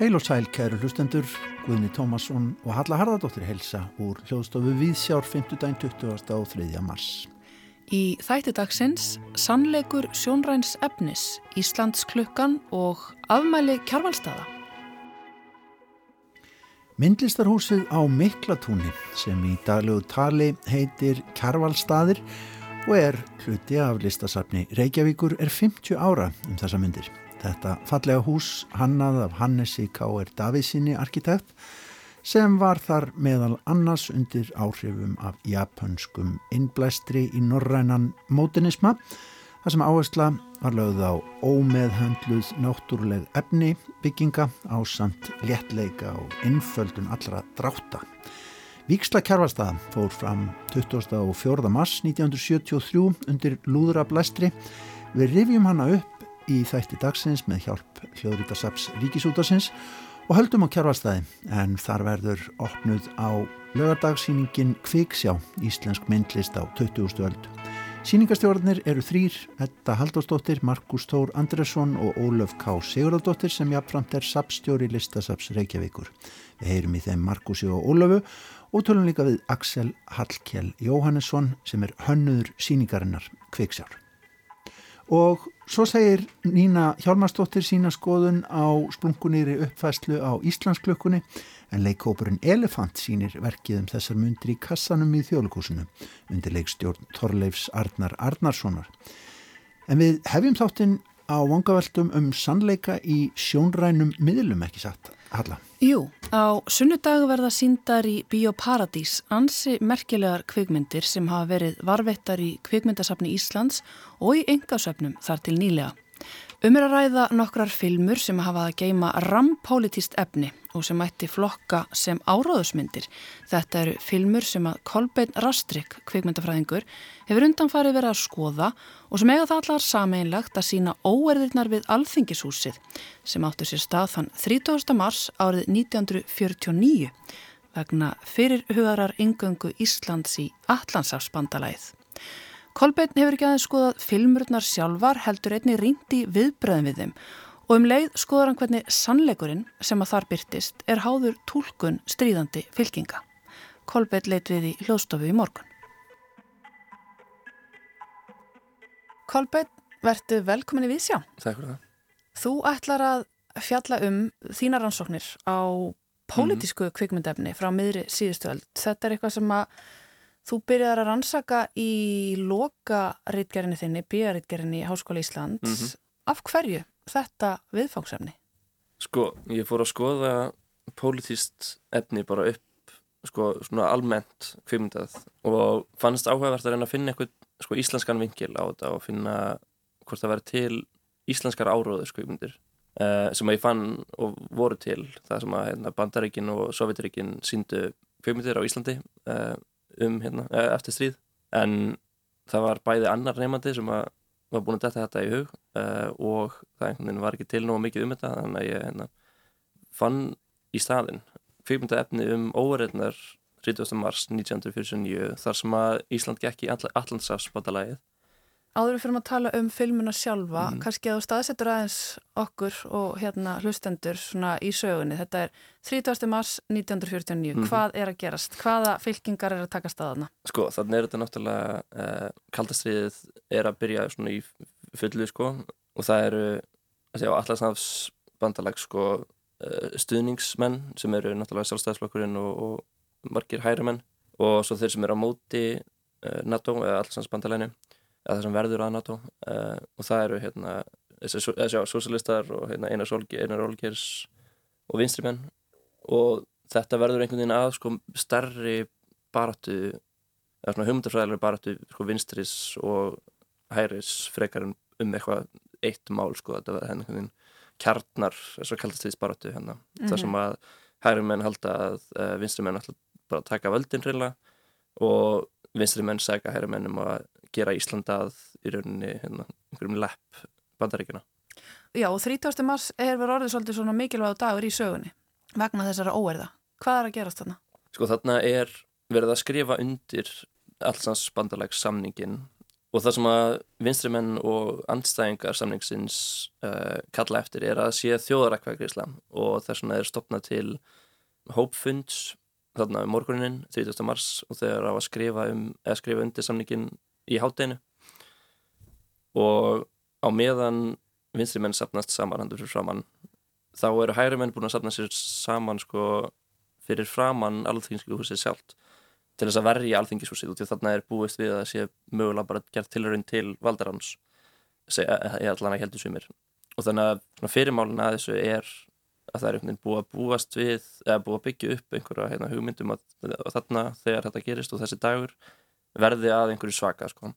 Heil og sæl, kæru hlustendur, Guðni Tómasson og Halla Harðardóttir helsa úr hljóðstofu Viðsjár 5. dæn 20. og 3. mars. Í þætti dagsins sannleikur sjónræns efnis, Íslands klukkan og afmæli kjárvalstaða. Myndlistarhúsið á Miklatúni sem í daglegu tali heitir Kjárvalstaðir og er hluti af listasafni Reykjavíkur er 50 ára um þessa myndir. Þetta fallega hús hannað af Hannesi K.R. Davísinni arkitekt sem var þar meðal annars undir áhrifum af japanskum innblæstri í norrænan mótinisma þar sem áhersla var lögð á ómeðhöndluð náttúruleg efni bygginga á samt léttleika og innföldun allra dráta. Víksla kjærvarstaða fór fram 24. mars 1973 undir lúðra blæstri. Við rifjum hana upp í þætti dagsins með hjálp hljóðrítasaps ríkisútasins og höldum á kjárvalstæði en þar verður opnuð á lögardagsýningin Kviksjá, Íslensk myndlist á 20. öld. Sýningastjórnir eru þrýr, Edda Haldósdóttir, Markus Tór Andresson og Ólöf K. Sigurðardóttir sem jafnframt er sapstjóri listasaps Reykjavíkur. Við heyrum í þeim Markusi og Ólöfu og tölum líka við Axel Hallkjell Jóhannesson sem er hönnuður síningarinnar Kviksjár. Og svo segir Nína Hjálmarsdóttir sína skoðun á splunkunýri uppfæslu á Íslandsklökkunni en leikópurinn Elefant sínir verkið um þessar myndir í kassanum í þjóðlugúsinu undir leikstjórn Torleifs Arnar Arnarssonar. En við hefjum þáttinn á vangaveltum um sannleika í sjónrænum miðlum ekki satt. Halla. Jú, á sunnudag verða síndar í Bíóparadís ansi merkilegar kvikmyndir sem hafa verið varvettar í kvikmyndasafni Íslands og í engasöfnum þar til nýlega. Um er að ræða nokkrar filmur sem hafa að geima rampolítist efni og sem ætti flokka sem áráðusmyndir. Þetta eru filmur sem að Kolbein Rastrik, kvikmyndafræðingur, hefur undanfarið verið að skoða og sem eiga það allar sameinlegt að sína óerðirnar við Alþingishúsið sem áttur sér stað þann 30. mars árið 1949 vegna fyrirhugarar yngöngu Íslands í Allandsafsbandalæð. Kolbeinn hefur ekki aðeins skoðað filmurnar sjálfar heldur einni ríndi viðbröðum við þeim og um leið skoður hann hvernig sannleikurinn sem að þar byrtist er háður tólkun stríðandi fylkinga. Kolbeinn leitt við í hljóðstofu í morgun. Kolbeinn, verðu velkominni við sjá. Takk fyrir það. Þú ætlar að fjalla um þína rannsóknir á pólitísku mm. kvikmyndefni frá miðri síðustu öll. Þetta er eitthvað sem að Þú byrjar að rannsaka í loka rítgerinni þinni, bíjarítgerinni í Háskóla Íslands. Mm -hmm. Af hverju þetta viðfangsefni? Sko, ég fór að skoða pólitíst efni bara upp, sko, svona almennt kvimundað og fannst áhugavert að reyna að finna eitthvað, sko, íslenskan vinkil á þetta og finna hvort það verið til íslenskar áróður kvimundir uh, eh, sem að ég fann og voru til það sem að hérna, Bandaríkin og Sovjetiríkin síndu kvimundir á Íslandi uh, um hérna, eh, eftir stríð en það var bæði annar nefandi sem var búin að detta þetta í hug uh, og það einhvern veginn var ekki til nógu mikið um þetta þannig að ég hérna, fann í staðin kvikmynda efni um óverðnar 30. mars 1949 þar sem að Ísland gekk í Allandsafsbátalægið Áður við fyrir að tala um filmuna sjálfa, mm. kannski að þú staðsettur aðeins okkur og hérna hlustendur svona í sögunni. Þetta er 30. mars 1949. Mm. Hvað er að gerast? Hvaða fylkingar er að taka staðana? Sko, þannig er þetta náttúrulega eh, kaldastriðið er að byrja svona í fullu sko og það eru allarsnafs bandalag sko eh, stuðningsmenn sem eru náttúrulega sjálfstæðsflokkurinn og, og margir hærumenn og svo þeir sem eru á móti eh, NATO eða allarsnafs bandalæni að það sem verður að NATO uh, og það eru hérna þessi sosialistar og hérna, einar Olgers og vinstrimenn og þetta verður einhvern veginn að sko starri baratu eða svona hugmyndafræðilega baratu sko vinstris og hæris frekar um eitthvað eitt mál sko þetta verður hérna einhvern veginn kjarnar þess að kallast því baratu hérna mm -hmm. þar sem að hæri menn halda að uh, vinstri menn alltaf bara taka völdin reyna og vinstri menn segja hæri mennum að gera Íslanda að í rauninni hérna, einhverjum lepp bandaríkina. Já og 30. mars er verið orðið svolítið svona mikilvæg dagur í sögunni vegna þessara óerða. Hvað er að gerast þarna? Sko þarna er verið að skrifa undir allsans bandalægs samningin og það sem að vinstrimenn og andstæðingar samningsins uh, kalla eftir er að sé þjóðarækvæðgrísla og þess vegna er stopnað til hópfunds þarna um morgunin 30. mars og þeir á að skrifa, um, skrifa undir samningin í hátdeinu og á meðan vinstrimenn sapnast saman handur fyrir framann þá eru hægri menn búin að sapna sér saman sko fyrir framann alþingisku húsið sjálft til þess að verja alþingishúsið og því þarna er búist við að sé mögulega bara gert tilhörun til valdarans ég allan að heldur sumir. Og þannig að fyrirmálin að þessu er að það er einhvern veginn búið að búast við eða búið að byggja upp einhverja hérna, hugmyndum að, að þarna þegar þetta gerist og þessi dagur verði að einhverju svaka sko.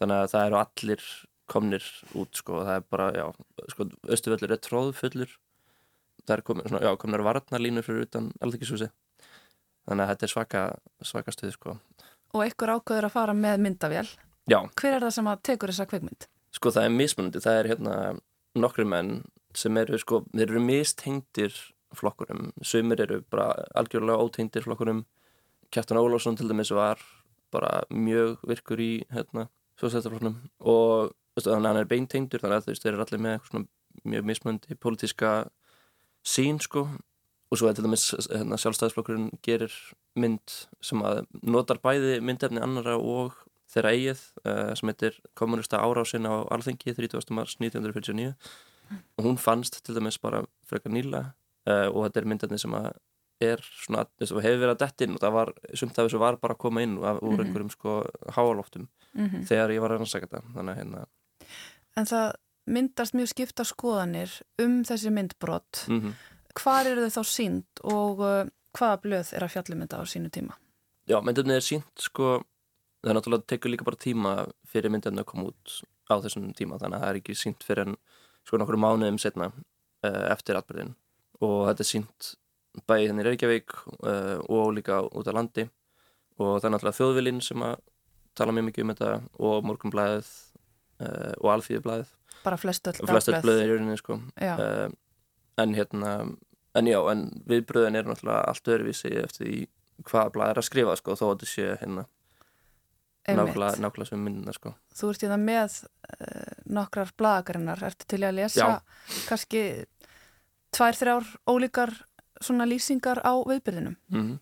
þannig að það eru allir komnir út sko, það er bara, já, sko, Östuvöllur er tróðfullur það er komin, svona, já, komin varnarlínur fyrir utan alþykishúsi þannig að þetta er svaka, svaka stuð sko. Og einhver ákveður að fara með myndavél Já. Hver er það sem tekur þessa kveikmynd? Sko það er mismunandi, það er hérna nokkru menn sem eru sko, þeir eru mistengtir flokkurum, sumir eru bara algjörlega ótengtir flokkurum Kjartan Ólásson til dæmis var bara mjög virkur í hérna, sjósættarflokknum og þannig að hann er beintengtur þannig að þeir eru allir með mjög mismunandi pólitíska sín sko og svo er til dæmis hérna, sjálfstæðisflokkurinn gerir mynd sem að notar bæði myndefni annara og þeirra eigið uh, sem heitir kommunista árásin á alþengi 30. mars 1949 og hún fannst til dæmis bara frekar nýla uh, og þetta er myndefni sem að er svona, þess að hefur verið að dett inn og það var, sumt af þessu var bara að koma inn úr mm -hmm. einhverjum sko háaloftum mm -hmm. þegar ég var að rannsaka þetta hérna En það myndast mjög skipta skoðanir um þessi myndbrott mm -hmm. hvar eru þau þá sínt og uh, hvaða blöð er að fjallumynda á sínu tíma? Já, myndefni er sínt sko það er náttúrulega tekur líka bara tíma fyrir myndefni að koma út á þessum tíma þannig að það er ekki sínt fyrir en sko nokkur mánuðum setna uh, eftir atbyrðin og þetta er sínt bæði hérna í Reykjavík uh, og líka út á landi. Og það er náttúrulega þjóðvilinn sem að tala mjög mikið um þetta og morgumblæðið uh, og alþýðublæðið bara flest öll blöðið í rauninni sko. Uh, en hérna en já, en viðbröðin er náttúrulega allt öðruvísi eftir því hvaða blæð er að skrifa sko þó að þetta sé hérna nákvæmlega, nákvæmlega sem minnina sko. Þú ert í það með nokkrar blæðagarinnar, ertu til að lesa já. kannski tvær, þrjár ólíkar svona lýsingar á viðbyrðinum mm -hmm.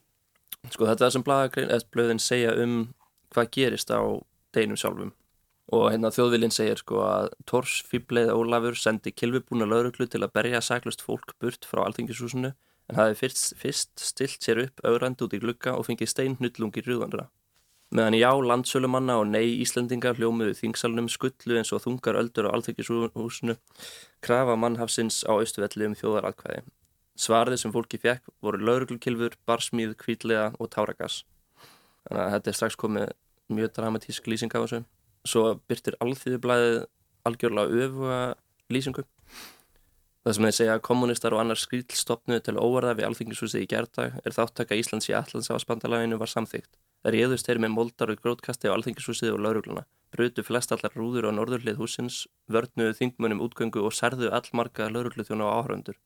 Sko þetta er sem blöðin segja um hvað gerist á deginum sjálfum og hérna þjóðvilinn segir sko að Tors Fíbleið Ólafur sendi kilvibúna lauruglu til að berja saklust fólk burt frá alþingishúsinu en hafi fyrst, fyrst stilt sér upp auðrand út í glugga og fengið steinhnullungi rúðandra. Meðan já, landsölumanna og nei Íslandingar hljómiðu þingsalunum skullu eins og þungar öldur á alþingishúsinu krafa mannhafsins á austuvelli um þjóðaratkvæði. Svarið sem fólki fekk voru lauruglukilfur, barsmíð, kvítlega og táragas. Þannig að þetta er strax komið mjög dramatísk lýsing af þessu. Svo byrtir alþýðublaðið algjörlega öfuga lýsingu. Það sem þeir segja að kommunistar og annar skrílstofnu til óvarða við alþingisúsið í gerðdag er þáttaka Íslands í Allandsafspandalaginu var samþygt. Það réðust þeir með moldar og grótkasti á alþingisúsið og laurugluna. Brutu flest allar rúður á norðurlið húsins, vörnuðu þingmunum útgöngu og serðu allmarga lauruglu þjóna á áhraundur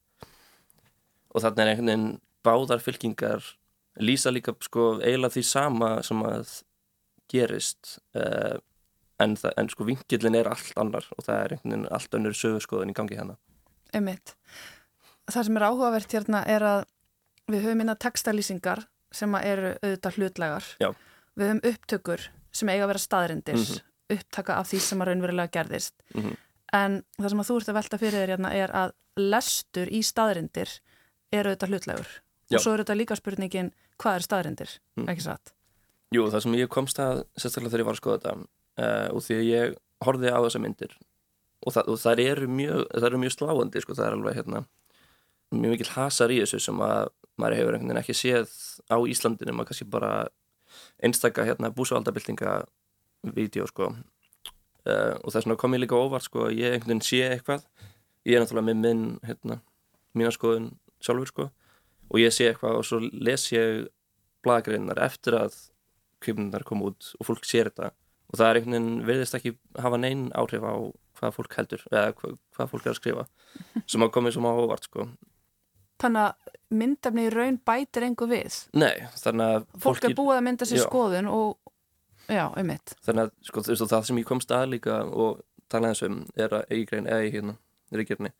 og þarna er einhvern veginn báðar fylkingar lýsa líka sko eiginlega því sama sem að gerist uh, en, það, en sko vingilin er allt annar og það er einhvern veginn allt önnur sögurskoðun í gangi hérna Einmitt. Það sem er áhugavert hérna er að við höfum minna textalýsingar sem eru auðvitað hlutlegar Já. við höfum upptökur sem eiga að vera staðrindir mm -hmm. upptaka af því sem að raunverulega gerðist mm -hmm. en það sem að þú ert að velta fyrir þér hérna er að lestur í staðrindir er auðvitað hlutlegur Já. og svo er auðvitað líka spurningin hvað er staðrindir, mm. ekki satt? Jú, það sem ég komst að sérstaklega þegar ég var að skoða þetta uh, og því að ég horfið á þessa myndir og, það, og það eru mjög, er mjög sláandi, sko, það er alveg hérna, mjög mikil hasar í þessu sem að maður hefur einhvern veginn ekki séð á Íslandinu, maður kannski bara einstakka hérna búsavaldabildinga vídeo, sko uh, og það er svona komið líka óvart, sko ég einhvern veginn sé eitthvað ég er náttúrulega með minn, hérna, mína skoðun sjálfur sko og ég sé eitthvað og svo les ég blagagreinar eftir að kvipnundar kom út og fólk sér þetta og það er einhvern veginn, verðist ekki hafa neinn áhrif á hvað fólk heldur eða hvað, hvað fólk er að skrifa sem hafa komið svo máið ávart sko Þannig að myndafni í raun bætir engu við Nei, þannig að Fólk er búið að mynda sér já. skoðun og Já, um mitt. Þannig að sko, það sem ég komst að líka og talaði þessum er að eigin eða í hérna, ríkjörni,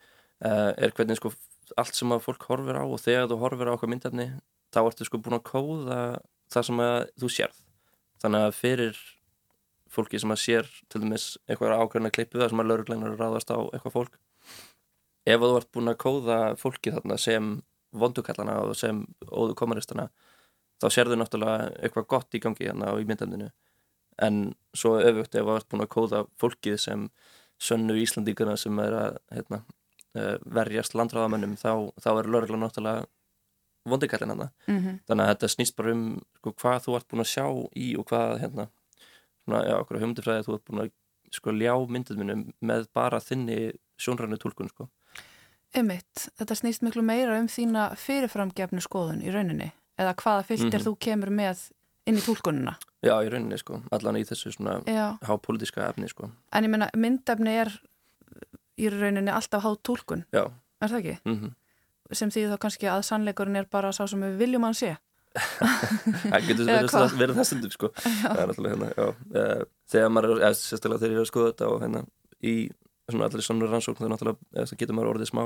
uh, er hvernig sko allt sem að fólk horfir á og þegar þú horfir á okkar myndafni, þá ertu sko búin að kóða það sem að þú sérð. Þannig að fyrir fólki sem að sér til dæmis eitthvað ákveðna klippu það sem að laurugleinar ráðast á eitthvað fólk ef þú ert búin að kóða fólki þarna sem vondukallana og sem óðu komaristana þá sér þau náttúrulega eitthvað gott í gangi hérna í myndandinu en svo öfugt ef þú ert búin að kóða fólkið sem sönnu Íslandíkana sem er að hérna, verjast landráðamennum þá, þá er lauruglan náttúrulega vondukallina þarna Mm -hmm. þannig að þetta snýst bara um sko, hvað þú ert búin að sjá í og hvað hérna, svona, já, okkur humdifræði þú ert búin að sko, ljá myndinmunum með bara þinni sjónrænu tólkun sko. Einmitt, þetta snýst miklu meira um þína fyrirframgefnu skoðun í rauninni eða hvaða fylgtir Mhm. þú kemur með inn í tólkununa. já, í rauninni, sko, allan í þessu svona hápolítiska efni, sko en ég meina myndefni er í rauninni alltaf hátt tólkun, já, er það ekki? mm Sem þýðir þá kannski að sannleikurinn er bara sá sem við viljum hann sé. það getur Eða verið, það, stundum, sko. Það er náttúrulega hérna, já. Uh, þegar maður, eða, sérstaklega þegar ég er að skoða þetta og hérna, í svona allir svona rannsókn þá náttúrulega, eða, það getur maður orðið smá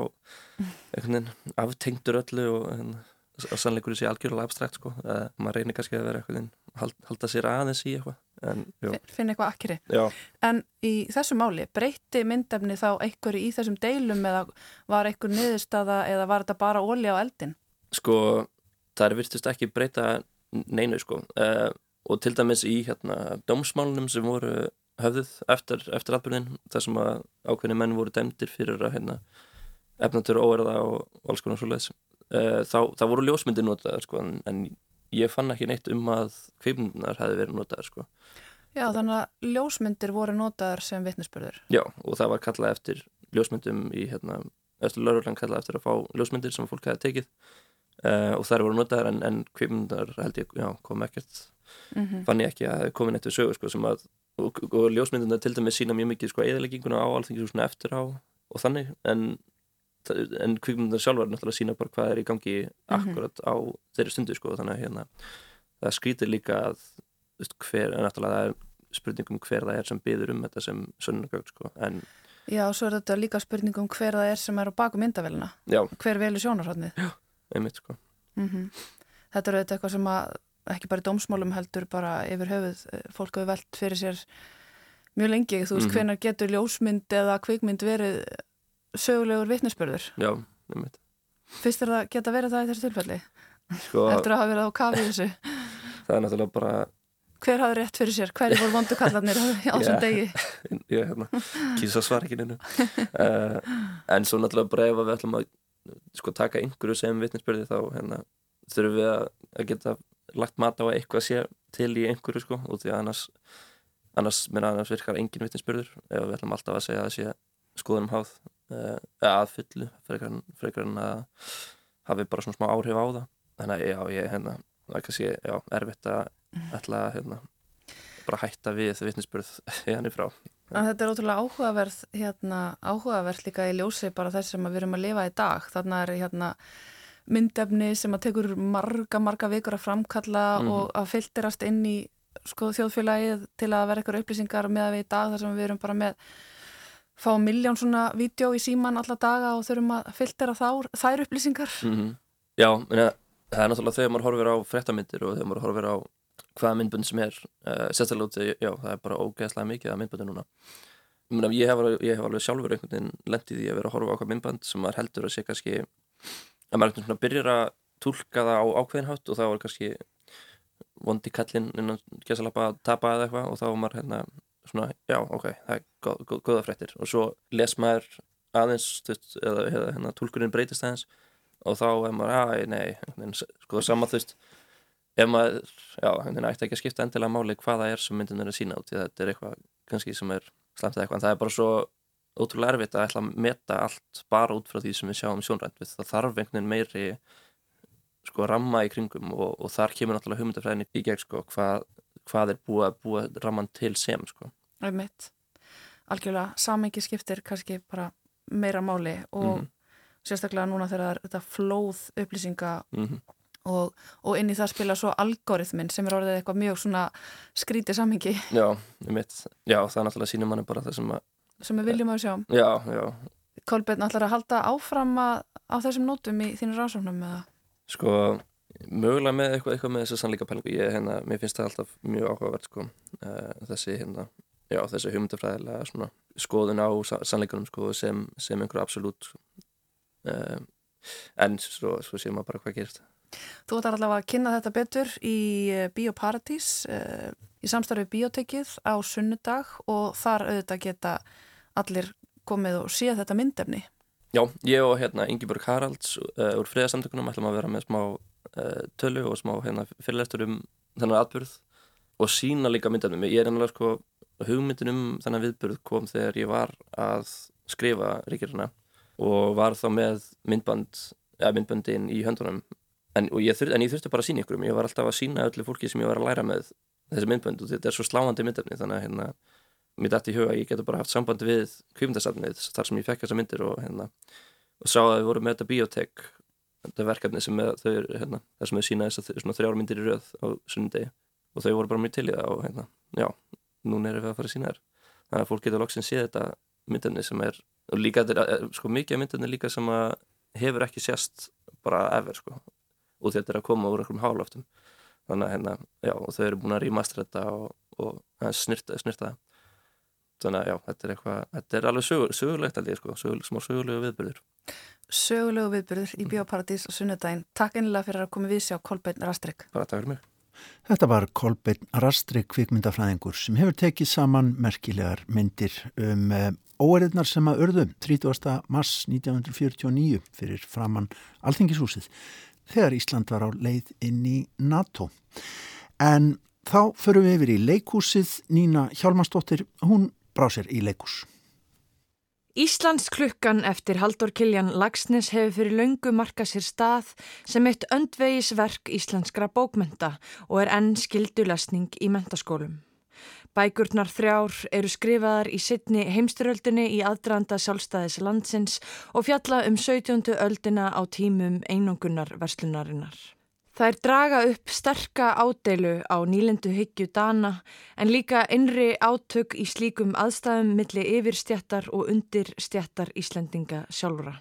einhvern veginn aftengdur öllu og hérna, að sannleikur sé algjörlega abstrakt, sko. Uh, maður reynir kannski að vera einhvern veginn hald, halda sér aðeins í eitthvað en, já, Fin- Finn eitthvað akkeri. já, En í þessu máli, breytti myndefni þá einhverju í þessum deilum eða var einhver niðurstaða eða var þetta bara ólja á eldin? sko það er virtust ekki breyta neinu sko uh, og til dæmis í hérna dómsmálunum sem voru höfðuð eftir, eftir atbyrðin þar sem að ákveðni menn voru dæmdir fyrir að hérna efnatur óerða og, alls konar svoleiðis uh, þá, þá voru ljósmyndir notaðar sko en, en ég fann ekki neitt um að kveipmyndunar hefði verið notaðar sko. Já, þannig að ljósmyndir voru notaðar sem vitnisspörður. já og það var kallað eftir ljósmyndum í hérna eftir lauruglan kallað eftir að fá ljósmyndir sem fólk hefði tekið. Uh, og þær voru notaðar en, en kveipmyndar held ég já, kom ekkert. Mm fann ég ekki að það komin eitt við sögu sko, sem að, og, og ljósmyndina til dæmis sína mjög mikið sko eðalegginguna á alþingisúsinu eftir á og þannig en, en kvikmyndina sjálfar náttúrulega sína bara hvað er í gangi akkurat á þeirri stundu sko þannig að hérna það skrítir líka að veist, hver, en náttúrulega það er spurningum hver það er sem byður um þetta sem sönnugögn sko en Já, og svo er þetta líka spurning um hver það er sem er á baku myndavélina. já, Hver velur sjónarhóttnið. einmitt sko Mm Þetta er auðvitað eitthvað sem að ekki bara í dómsmálum heldur bara yfir höfuð eh, fólk hefur velt fyrir sér mjög lengi. Þú veist, Mhm. hvenar getur ljósmynd eða kvikmynd verið sögulegur vitnisspörður? já, einmitt Fyrst er það geta verið það í þessu tilfelli? sko Eftir að hafa verið á kafi í þessu? það er náttúrulega bara Hver hafði rétt fyrir sér? Hverju voru vondukallarnir á þessum degi? ég hérna, kýsa að svara ekki neinu uh, en svo náttúrulega bara ef við ætlum að sko taka einhverju sem vitninsbyrði þá hérna, þurfum við að, geta lagt mat á að eitthvað sé til í einhverju sko og því að annars annars, annars virkar engin vitninsbyrður ef við ætlum alltaf að segja að sé skoðunum háð að fullu frekar en, að hafi bara svona smá áhrif á það þannig að já, ég hérna, það er kannski já, erfitt að ætla að hérna, bara hætta við vitninsbyrð hérna í frá En þetta er ótrúlega áhugaverð, hérna, áhugaverð líka í ljósi bara þess sem við erum að lifa í dag. Þannig er hérna myndefni sem að tekur marga, marga vikur að framkalla Mhm. og að filterast inn í sko, þjóðfélagið til að vera eitthvað upplýsingar með að við í dag þar sem við erum bara með fá miljón svona vídeo í síman alla daga og þurfum að filtera þár, þær upplýsingar. mm Já, menna, það er náttúrulega þegar maður horfir á fréttamyndir og þegar maður horfir á hvaða myndbund sem er uh, sérstaklega út, já, það er bara ógeðslega mikið af myndbundu núna meina, ég, hef, ég hef alveg sjálfur einhvern veginn lent í að vera að horfa á hvað myndband sem maður heldur að sé kannski að maður einhvern veginn byrjar að túlka það á ákveðin hátt og þá er kannski vondi kallinn innan gesalappa að tapa eða eitthvað og þá er maður hérna svona, já, ok, það er góð, góð, góða fréttir. Og svo les maður aðeins veist, eða, eða hérna, túlkurinn breytist aðeins og þá er maður, að, nei sko það sama, þú veist ef maður, já, það ætti ekki að skipta endilega máli hvaða er sem myndin er að sína út þetta er eitthvað, kannski sem er slemt eitthvað, en það er bara svo ótrúlega erfitt að ætla að meta allt bara út frá því sem við sjáum sjónrænt. Við, það þarf einhvern veginn meiri sko ramma í kringum og, og þar kemur náttúrulega hugmyndafræðin í gegn sko, hvað, hvað er búið að búa ramman til sem sko. Einmitt. Algjörlega, samengi skiptir kannski bara meira máli og Mhm. sérstaklega núna þegar það er þetta flóð upplýsinga mm og, og inn í það spila svo algoritmin sem er orðið eitthvað mjög svona skrítið samhengi. Já, já það er náttúrulega sínum manni bara það sem að... Sem við viljum að sjá. Já, já. Kolbjörn, ætlar að halda áfram að, á þessum nótum í þínu rásóknum eða? Sko, mögulega með eitthvað, eitthvað með þessu sannleika pælingu. Ég, hérna, mér finnst það alltaf mjög áhugavert, sko, uh, þessi, hérna, já, þessi hugmyndafræðilega svona skoðun á sannleikunum, sko, sem, sem einhverju absolutt, en svo, svo séum maður bara hvað gerist. Þú ætlar allavega að kynna þetta betur í eh, Bíóparadís í samstarfið Bíótekið á sunnudag og þar auðvitað geta allir komið og séð þetta myndefni. Já, ég og hérna Ingeborg Haralds úr friðarsamtökunum ætlum að vera með smá tölu og smá hérna, fyrirlestur um þennan atbyrð og sína líka myndefnum. Ég er einhverja sko hugmyndin um þennan viðbyrð kom þegar ég var að skrifa ríkirina og var þá með myndband, eða myndbandin í höndunum en, ég, þur, en ég þurfti bara að sína ykkurum. Ég var alltaf að sína öllu fólki sem ég var að læra með þessi myndband og þetta er svo sláandi myndefni þannig að hérna mér dætti í huga að ég getur bara haft sambandi við kvífmyndasafnið þar sem ég fekk þessa myndir og, hérna, og sá að við vorum með þetta biotek þetta verkefni sem þau er hérna, þar sem þau sína þess að þrjára myndir í rauð á sunnundegi og þau voru bara mjög til í það og hérna, já, núna erum við að fara að sína þér þannig að fólk getur loksinn séð þetta myndinni sem er, og líka þetta er sko mikið af myndinni líka sem að hefur ekki sérst bara efer sko og þetta er að koma úr einhverjum hálóftum þannig að hérna, já, og þau eru búin að rýmastra þetta og, og snirta, snirta það. Þannig að já, þetta er eitthvað, þetta er alveg sögulegt alveg, sko, söguleg, smá sögulegu viðbyrður Sögulegu viðbyrður í Bíóparadís og Sunnudaginn. Takk einlega fyrir að koma við sér á Kolbeinn Rastrik Bara takk fyrir mig. Þetta var Kolbeinn Rastrik kvikmyndafræðingur sem hefur tekið saman merkilegar myndir um uh, óeirðnar sem að örðu 30. mars 1949 fyrir framann Alþingishúsið þegar Ísland var á leið inn í NATO. En þá förum við yfir í leikúsið Nína Hjálmarsdóttir, hún brá sér í leikus. Íslands klukkan eftir Haldur Kiljan Lagsnes hefur fyrir löngu marka sér stað sem eitt öndvegisverk íslenskra bókmenta og er enn skildulesning í mentaskólum. Bækurnar þrjár eru skrifaðar í sittni heimsturöldinni í aðdraanda sjálfstæðis landsins og fjalla um 17. öldina á tímum einungunar verslunarinnar. Það er draga upp sterka ádeilu á nýlendu hyggju dana en líka innri átök í slíkum aðstæðum milli yfirstjættar og undirstjættar Íslendinga sjálfura.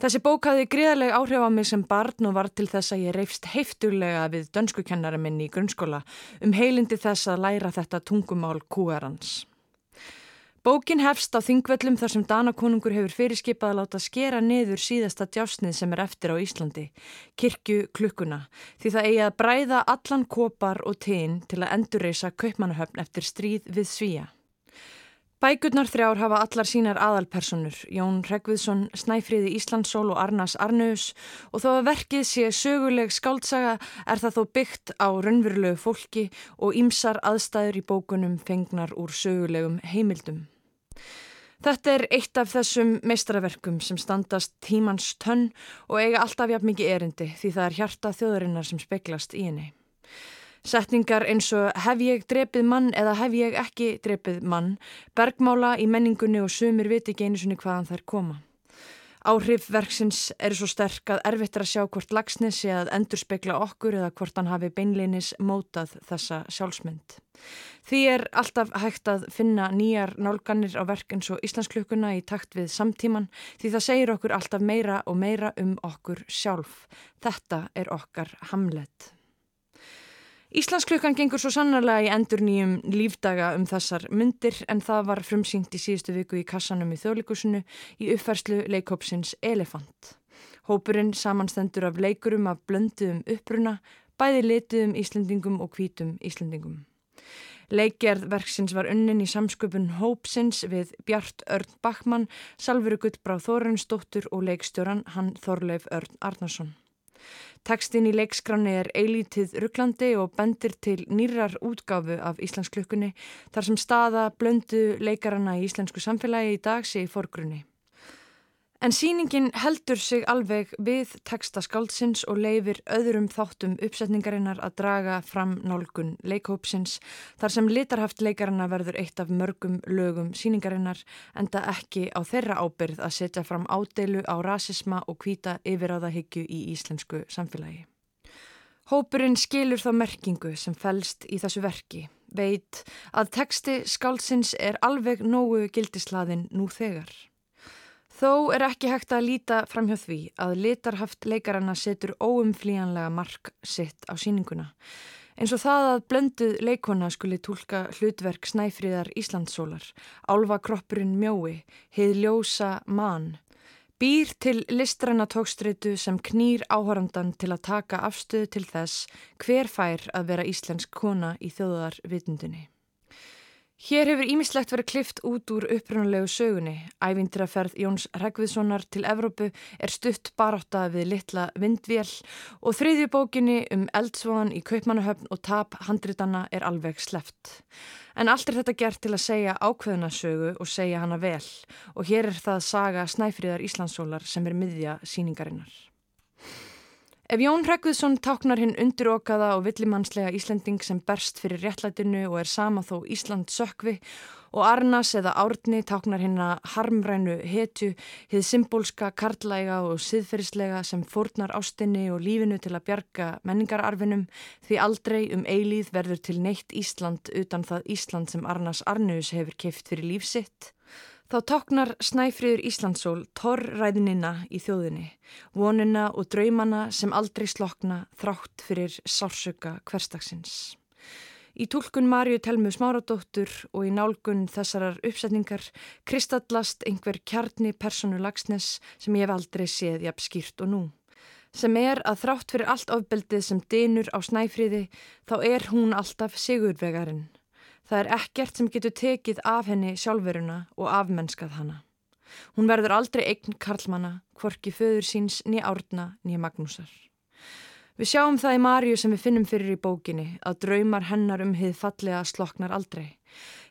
Þessi bók hafði gríðarlega áhrif á mig sem barn og var til þess að ég reyfst heifturlega við dönskukennara minn í grunnskóla um heilindi þess að læra þetta tungumál kúarans. Bókin hefst á þingvöllum þar sem Danakonungur hefur fyrirskipað að láta skera niður síðasta djásnið sem er eftir á Íslandi, kirkju klukkuna, því það eigi að bræða allan kopar og teginn til að endurreysa kaupmannahöfn eftir stríð við svíja. Bækurnar þrjár hafa allar sínar aðalpersonur, Jón Rekviðsson, Snæfríði Íslandsól og Arnas Arnaus og þó að verkið sé söguleg skáltsaga er það þó byggt á raunverulegu fólki og ímsar aðstæður í bókunum fengnar úr sögulegum heimildum. Þetta er eitt af þessum meistaraverkum sem standast tímans tönn og eiga alltaf jafn mikið erindi því það er hjarta þjóðurinnar sem speklast í henni. Setningar eins og hef ég drepið mann eða hef ég ekki drepið mann, bergmála í menningunni og sumir viti ekki einu sinni hvaðan þær koma. Áhrif verksins eru svo sterk að erfitt er að sjá hvort lagsnes sé að endur spekla okkur eða hvort hann hafi beinleinis mótað þessa sjálfsmynd. Því er alltaf hægt að finna nýjar nálganir á verk eins og Íslandsklökunna í takt við samtíman því það segir okkur alltaf meira og meira um okkur sjálf. Þetta er okkar hamlet. Íslandsklukkan gengur svo sannarlega í endur nýjum lífdaga um þessar myndir en það var frumsýnt í síðustu viku í kassanum í þjóðleikusinu í uppfærslu leikópsins Elefant. Hópurinn samanstendur af leikurum af blönduðum uppruna, bæði lituðum Íslendingum og hvítum Íslendingum. Leikgerð verksins var unnin í samsköpun Hópsins við Bjart Örn Bachmann, Salvuru Gullbrá Þórunsdóttur og leikstjóran hann Þorleif Örn Arnarsson. Tekstin í leikskráni er eilítið rugglandi og bendir til nýrar útgáfu af Íslandsklukkunni þar sem staða blöndu leikarana í íslensku samfélagi í dag sé í forgrunni. En síningin heldur sig alveg við texta skáldsins og leifir öðrum þáttum uppsetningarinnar að draga fram nálgun leikhópsins þar sem litarhaft leikarana verður eitt af mörgum lögum síningarinnar enda ekki á þeirra ábyrð að setja fram ádeilu á rasisma og hvita yfiráðahyggju í íslensku samfélagi. Hópurinn skilur þá merkingu sem fælst í þessu verki, veit að teksti skálsins er alveg nógu gildislaðin nú þegar. Þó er ekki hægt að líta fram hjá því að litarhaft leikaranna setur óumflíjanlega mark sitt á síninguna. Eins og það að blönduð leikona skuli tólka hlutverk snæfríðar Íslandsólar, álva kroppurinn mjói, heið ljósa mann, býr til listræna tókstreitu sem knýr áhorandan til að taka afstöðu til þess hver fær að vera íslensk kona í þjóðar vitundinni. Hér hefur ímislegt verið klift út úr upprannulegu sögunni. Ævindraferð Jóns Rækviðssonar til Evrópu er stutt barátta við litla vindvél og þriðju bókinni um eldsvoðan í Kaupmannahöfn og tap handritanna er alveg sleft. En allt er þetta gert til að segja ákveðuna sögu og segja hana vel og hér er það saga Snæfríðar Íslandsólar sem er miðja síningarinnar. Ef Jón Hregðuðsson táknar hinn undirokaða og villimannslega Íslanding sem berst fyrir réttlætinu og er sama þó Ísland sökvi og Arnas eða Árni táknar hinn að harmrænu hetju, hið symbolska, karlæga og siðferðislega sem fórnar ástinni og lífinu til að bjarga menningararfinum því aldrei um eilíð verður til neitt Ísland utan það Ísland sem Arnas Arnus hefur keift fyrir lífsitt. Þá tóknar Snæfriður Íslandsól torræðinina í þjóðinni, vonina og draumana sem aldrei slokna þrátt fyrir sársöka hverstagsins. Í tólkun Marju Telmu Smáradóttur og í nálgun þessarar uppsetningar kristallast einhver kjarni personu lagsnes sem ég hef aldrei séð jafn skýrt og nú. Sem er að þrátt fyrir allt ofbeldið sem dinur á Snæfriði þá er hún alltaf sigurvegarinn. Það er ekkert sem getur tekið af henni sjálfveruna og afmennskað hana. Hún verður aldrei eign karlmanna, hvorki föður síns, ný árna, ný magnúsar. Við sjáum það í Marju sem við finnum fyrir í bókinni að draumar hennar um hið fallega sloknar aldrei.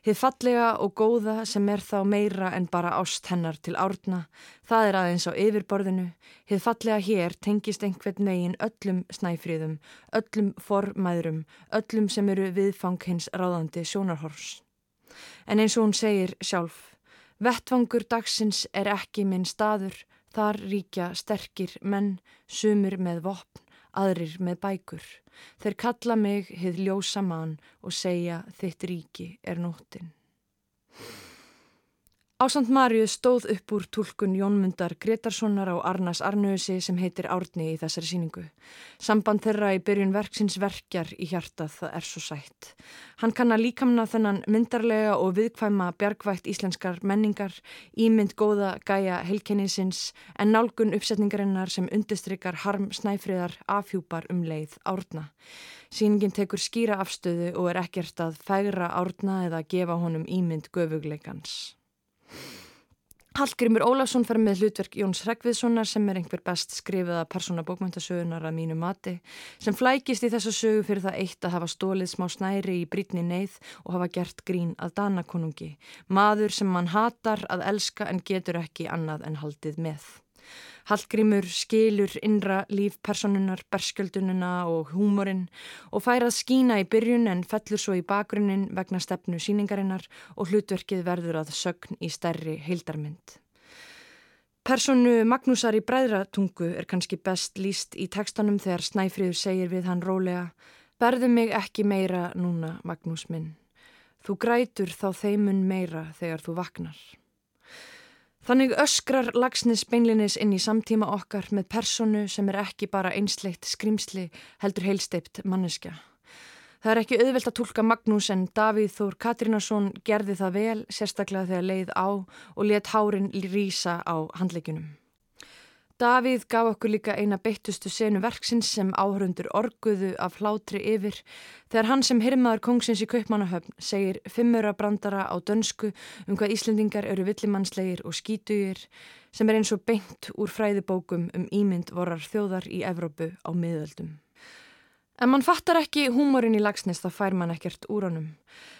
Hið fallega og góða sem er þá meira en bara ást hennar til árna, það er aðeins á yfirborðinu. Hið fallega hér tengist einhvern veginn öllum snæfríðum, öllum formæðrum, öllum sem eru viðfang hins ráðandi sjónarhors. En eins og hún segir sjálf, vettvangur dagsins er ekki minn staður, þar ríkja sterkir menn, sumur með vopn, aðrir með bækur. Þeir kalla mig hið ljósa mann og segja þitt ríki er nóttin. Ásand Marju stóð upp úr tólkun Jónmundar Gretarssonar á Arnas Arnösi sem heitir Árni í þessari síningu. Samband þeirra í byrjun verksins verkjar í hjartað það er svo sætt. Hann kann að líkamna þennan myndarlega og viðkvæma bjargvætt íslenskar menningar, ímynd góða gæja heilkennisins en nálgun uppsetningarinnar sem undistrykar harm snæfriðar afhjúpar um leið Árna. Síningin tekur skýra afstöðu og er ekkert að fægra Árna eða gefa honum ímynd göfugleikans. Hallgrimur Ólafsson fer með hlutverk Jóns Hregviðssonar sem er einhver best skrifiða persóna bókmyndasögunar að mínu mati sem flækist í þessu sögu fyrir það eitt að hafa stólið smá snæri í brítni neyð og hafa gert grín að danakonungi, maður sem mann hatar að elska en getur ekki annað en haldið með. Hallgrímur skilur innra lífpersonunar, berskjöldununa og húmorinn og fær að skína í byrjun en fellur svo í bakgrunnin vegna stefnu síningarinnar og hlutverkið verður að sögn í stærri heildarmynd. Personu Magnúsar í bræðratungu er kannski best líst í tekstanum þegar Snæfríður segir við hann rólega Berðu mig ekki meira núna, Magnús minn. Þú grætur þá þeimun meira þegar þú vaknar. Þannig öskrar lagsnes beinlinis inn í samtíma okkar með personu sem er ekki bara einsleitt skrimsli heldur heilsteipt manneskja. Það er ekki auðvelt að tólka Magnús en Davíð Þór Katrínasson gerði það vel sérstaklega þegar leið á og let hárin rýsa á handleikunum. Davíð gaf okkur líka eina beittustu senu verksins sem áhörundur orguðu af hlátri yfir þegar hann sem hirmaður kongsins í Kaupmannahöfn segir fimmura brandara á dönsku um hvað Íslendingar eru villimannslegir og skítugir sem er eins og beint úr fræðibókum um ímynd vorar þjóðar í Evrópu á miðöldum. En mann fattar ekki húmórin í lagsnes þá fær mann ekkert úr honum.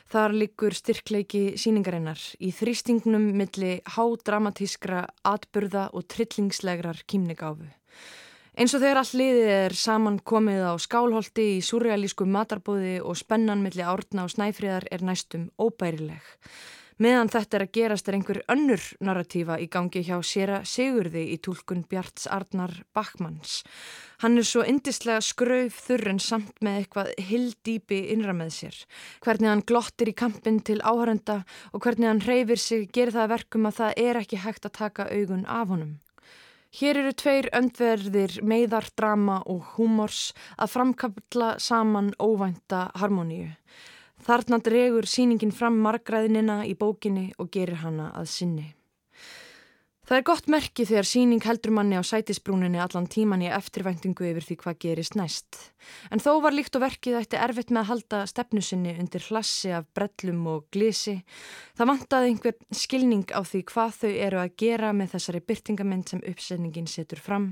Þar likur styrkleiki síningarinnar í þrýstingnum milli hádramatískra, atburða og trillingslegrar kýmnigáfu. Eins og þegar all liðið er saman komið á skálholti í surrealísku matarbóði og spennan milli árna og snæfriðar er næstum óbærileg. Meðan þetta er að gerast er einhver önnur narratífa í gangi hjá sér að Sigurði í tólkun Bjarts Arnar Bachmanns. Hann er svo indislega skrauf þurr en samt með eitthvað hildýpi innra með sér. Hvernig hann glottir í kampin til áhörenda og hvernig hann reyfir sig gerir það verkum að það er ekki hægt að taka augun af honum. Hér eru tveir öndverðir meðar, drama og húmors að framkapla saman óvænta harmoníu. Þarna dregur síningin fram margræðinina í bókinni og gerir hana að sinni. Það er gott merki þegar síning heldur manni á sætisbrúninni allan tíman í eftirvæntingu yfir því hvað gerist næst. En þó var líkt og verkið ætti erfitt með að halda stefnusinni undir hlassi af brellum og glisi. Það vantaði einhver skilning á því hvað þau eru að gera með þessari byrtingamind sem uppsetningin setur fram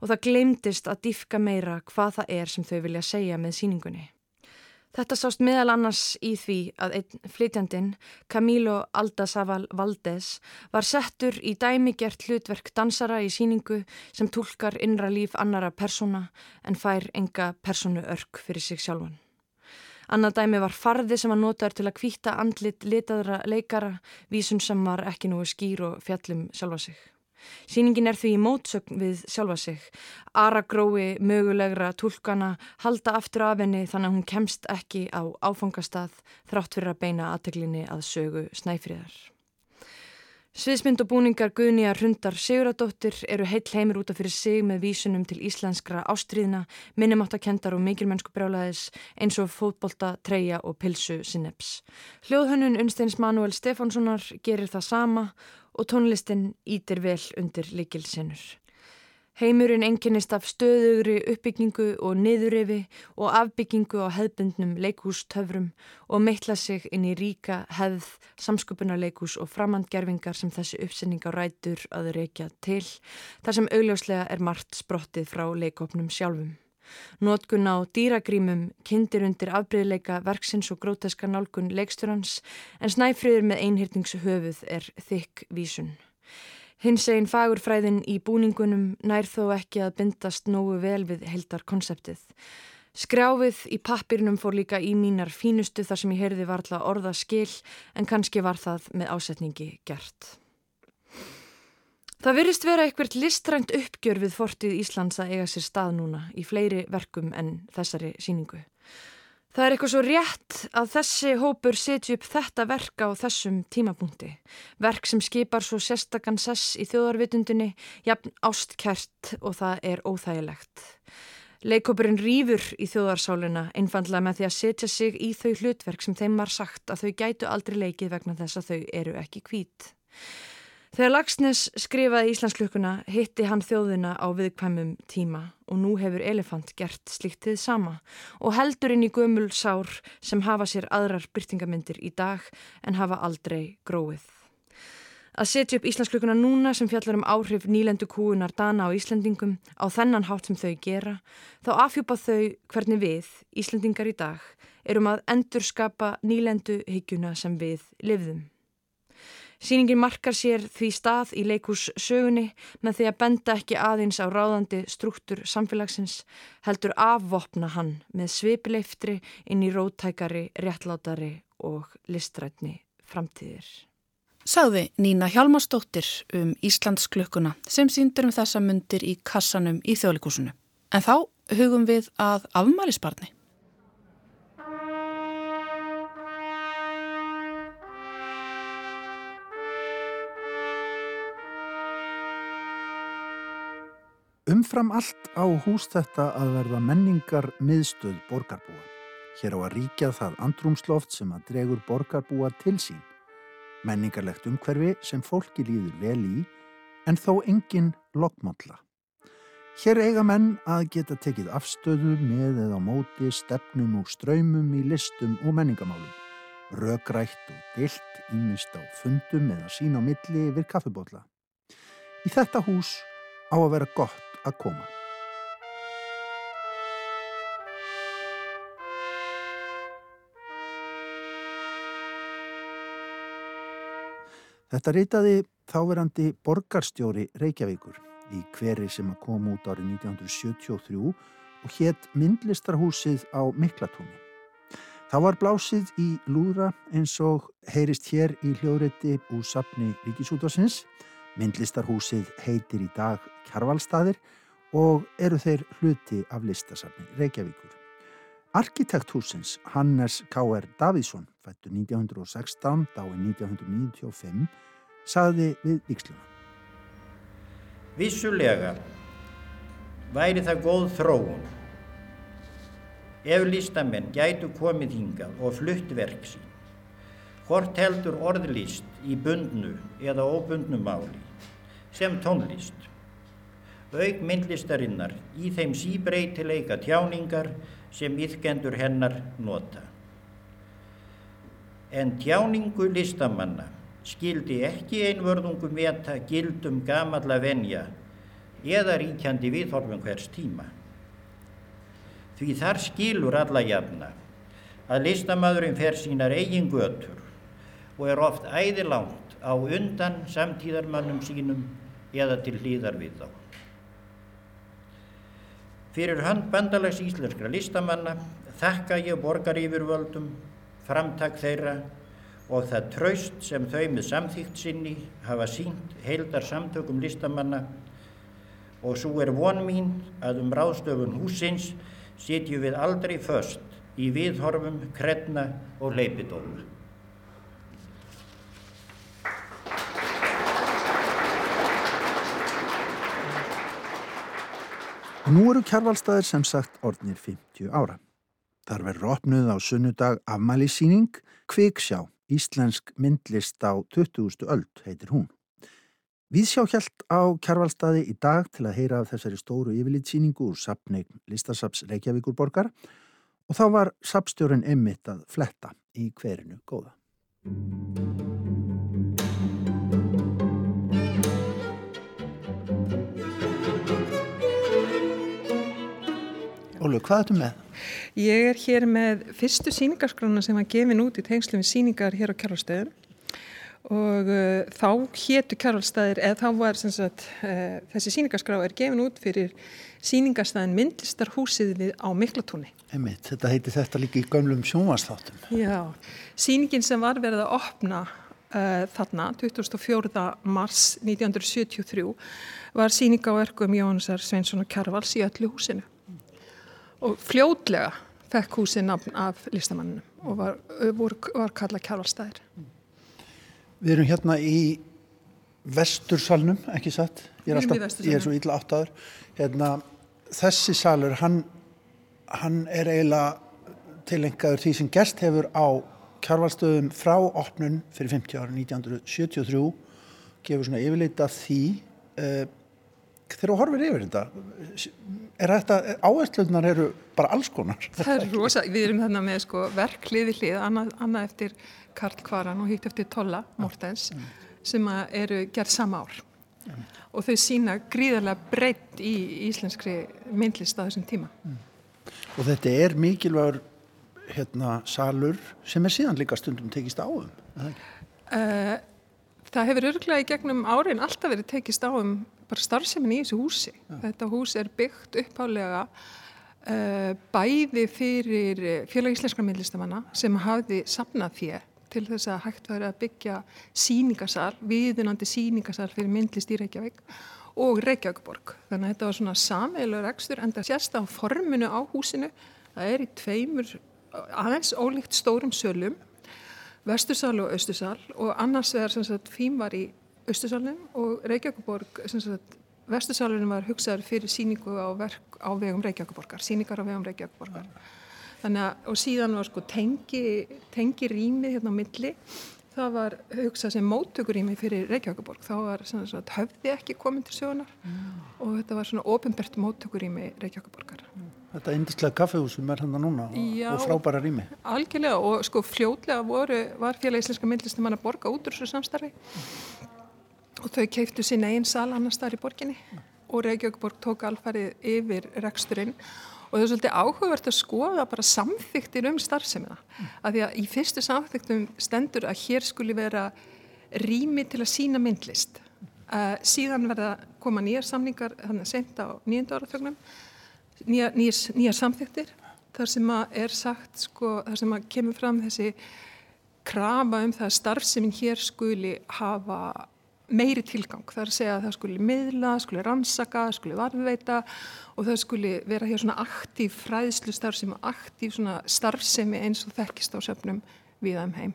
og það glemdist að dýfka meira hvað það er sem þau vilja segja með síningunni. Þetta sást meðal annars í því að einn flytjandin, Camilo Aldasaval Valdez, var settur í dæmigert hlutverk dansara í síningu sem tólkar innra líf annara persóna en fær enga persónu örk fyrir sig sjálfan. Annað dæmi var farði sem var notaður til að kvíta andlit litaðra leikara, vísun sem var ekki nú skýr og fjallum sjálfa sig. Sýningin er því í mótsögn við sjálfa sig. Ara grói mögulegra tólkana halda aftur af henni þannig að hún kemst ekki á áfangastað þrátt fyrir að beina aðteglinni að sögu snæfriðar. Sviðsmynd og búningar Guðnýjar Hundar Siguradóttir eru heill heimir út af fyrir sig með vísunum til íslenskra ástríðina, minnumáttakendar og mikilmennsku brjálaðis eins og fótbolta, treyja og pilsu sinneps. Hljóðhönnun Unsteins Manuel Stefánssonar gerir það sama og tónlistin ítir vel undir likilsinnur. Heimurinn enginnist af stöðugri uppbyggingu og niðurrefi og afbyggingu á hefðbundnum leikústöfrum og meitla sig inn í ríka hefð, samsköpunarleikús og framhandgerfingar sem þessi uppsenning á rætur að reykja til, þar sem augljóslega er margt sprottið frá leikopnum sjálfum. Nótkun á dýragrímum kindir undir afbreyðleika verksins og gróteska nálgun leiksturans en snæfriður með einhyrningshöfuð er þykk vísun. Hins eginn fagurfræðin í búningunum nær þó ekki að bindast nógu vel við heldar konseptið. Skrjáfið í pappirnum fór líka í mínar fínustu þar sem ég heyrði varðla orða skil en kannski var það með ásetningi gert. Það virðist vera eitthvert listrænt uppgjör við fortið Íslands að eiga sér stað núna í fleiri verkum en þessari síningu. Það er eitthvað svo rétt að þessi hópur setju upp þetta verk á þessum tímapunkti. Verk sem skipar svo sérstakann sess í þjóðarvitundinni, jafn ástkert og það er óþægilegt. Leikópurinn rýfur í þjóðarsáluna einfallega með því að setja sig í þau hlutverk sem þeim var sagt að þau gætu aldrei leikið vegna þess að þau eru ekki kvít. Þegar Lagsnes skrifaði Íslandsklökkuna hitti hann þjóðina á viðkvæmum tíma og nú hefur Elefant gert sliktið sama og heldur inn í gömul sár sem hafa sér aðrar byrtingamindir í dag en hafa aldrei gróið. Að setja upp Íslandsklökkuna núna sem fjallar um áhrif nýlendu kúunar dana á Íslandingum á þennan hátt sem þau gera, þá afhjúpa þau hvernig við, Íslandingar í dag, erum að endur skapa nýlendu hyggjuna sem við livðum. Sýningin markar sér því stað í leikús sögunni með því að benda ekki aðeins á ráðandi struktúr samfélagsins heldur afvopna hann með svipileiftri inn í rótækari, réttlátari og listrætni framtíðir. Sáði Nína Hjalmarsdóttir um Íslandsklökkuna sem síndur um þessa myndir í kassanum í þjóðleikúsinu. En þá hugum við að afmælisbarni. Umfram allt á hús þetta að verða menningar miðstöð borgarbúa. Hér á að ríkja það andrumsloft sem að dregur borgarbúa til sín. Menningarlegt umhverfi sem fólki líður vel í en þó engin lokmálla. Hér eiga menn að geta tekið afstöðu með eða móti stefnum og ströymum í listum og menningamálum. Rögrætt og dilt ímist á fundum eða sín á milli yfir kaffibótla. Í þetta hús á að vera gott að koma. Þetta reytaði þáverandi borgarstjóri Reykjavíkur í hveri sem að koma út árið 1973 og hétt myndlistarhúsið á Miklatúni. Þá var blásið í lúðra eins og heyrist hér í hljóðrétti úr sapni Ríkisútvarsins. Myndlistarhúsið heitir í dag Kjarvalstaðir og eru þeir hluti af listasapni Reykjavíkur. Arkitekthúsins Hannes K.R. Davíðsson, fættu 1916, dáin 1995, saði við viksluna. Vissulega væri það góð þróun ef listamenn gætu komið hingað og flutt verk sín. Hvort heldur orðlist í bundnu eða óbundnu máli sem tónlist. Auk myndlistarinnar í þeim síbreytileika tjáningar sem yfkendur hennar nota. En tjáningu listamanna skildi ekki einvörðungum veta gildum gamalla venja eða ríkjandi viðhorfum hvers tíma. Því þar skilur alla jafna að listamæðurinn fer sínar eigin götur og er oft æðilangt á undan samtíðarmannum sínum eða til hlýðar við þá. Fyrir hönd bandalags íslenskra listamanna þakka ég borgarífurvöldum, framtak þeirra og það traust sem þau með samþýgt sinni hafa sínt heildar samtökum listamanna og svo er von mín að um ráðstöfun húsins sitjum við aldrei först í viðhorfum, kredna og leipidóma. Og nú eru kjarvalstaðir sem sagt orðnir 50 ára. Þar verður opnuð á sunnudag afmælisíning Kviksjá, Íslensk myndlist á 20. öld heitir hún. Við sjá hjælt á kjarvalstaði í dag til að heyra af þessari stóru yfirlitsýningu úr sapneign listasaps Reykjavíkur borgar og þá var sapstjórin emmitt að fletta í hverinu góða. Ólu, hvað er þetta með? Ég er hér með fyrstu síningarskrána sem var gefin út í tengslu við síningar hér á kjarvalstöðum og uh, þá héttu Kjárvalstæðir eða þá var sagt, uh, þessi síningaskrá er gefin út fyrir síningarstæðin myndlistarhúsið við á Miklatúni. Einmitt, þetta heiti þetta líka í gömlum sjónvarsþáttum. Já, síningin sem var verið að opna uh, þarna 24. mars 1973 var síning á verkum Jónsar Sveinsson og Kjárvals í öllu húsinu og fljótlega fekk húsið nafn af listamanninu og var, var, var kallað Kjárvalstæðir. Við erum hérna í vestursalnum, ekki satt? Ég er, alltaf, ég er svo illa áttaður. Hérna, þessi salur, hann, hann er eiginlega tilengaður því sem gerst hefur á kjárvalstöðum frá opnun fyrir 50 ára 1973 gefur svona yfirleita því uh, þegar þú horfir yfir þetta er áhersluðnar eru bara alls konar. Það er rosa, við erum þarna með sko verk hliði hlið, annað, annað eftir Karl Kvaran og hitt eftir Tolla Mortens mm. sem eru gerð sama ár mm. og þau sína gríðarlega breytt í íslenskri myndlist á þessum tíma. Mm. Og þetta er mikilvægur hérna salur sem er síðan líka stundum tekist áum? Uh, það hefur örglega í gegnum árin alltaf verið tekist áum bara starfsemin í þessu húsi. Ja. Þetta hús er byggt upphálega uh, bæði fyrir félag íslenskra myndlistamanna sem hafði sapnað þér til þess að hægt væri að byggja síningasal, viðunandi síningasal fyrir myndlist í Reykjavík og Reykjavíkborg. Þannig að þetta var svona sameilur ekstur en það sést á forminu á húsinu. Það er í tveimur aðeins ólíkt stórum sölum, vestursal og austursal og annars vegar sem sagt fím var í austursalunum og Reykjavíkborg sem sagt vestursalunum var hugsaður fyrir síningu á verk á vegum Reykjavíkborgar, síningar á vegum Reykjavíkborgar. Þannig að, og síðan var sko tengi, tengi rými hérna á milli, það var hugsað sem móttökurými fyrir Reykjavíkuborg, þá var svona höfði ekki komin til sögunar mm. og þetta var svona ofinbært móttökurými Reykjavíkuborgar. Mm. Þetta indislega kaffehúsum er hann núna og, Já, og frábæra rými. Algjörlega og sko fljótlega voru, var félag íslenska myndlistum hann að borga út úr þessu samstarfi mm. Og þau keiftu sín einn sal annars þar í borginni. Og Reykjavíkuborg tók alfarið yfir reksturinn. Og það er svolítið áhugavert að skoða bara samþyktir um starfsemiða mm. að því að í fyrstu samþyktum stendur að hér skuli vera rými til að sína myndlist. Uh, síðan verða koma nýjar samningar þannig að senda á nýjönda áratögnum nýjar, nýjar, nýjar samþyktir þar sem að er sagt, sko, þar sem að kemur fram þessi krafa um það að starfseminn hér skuli hafa meiri tilgang. Það er að segja að það skuli miðla, skuli rannsaka, skuli varðveita og það skuli vera hér svona aktív fræðslu starfsemi og aktív svona starfsemi eins og þekkist á söfnum viðaðum heim.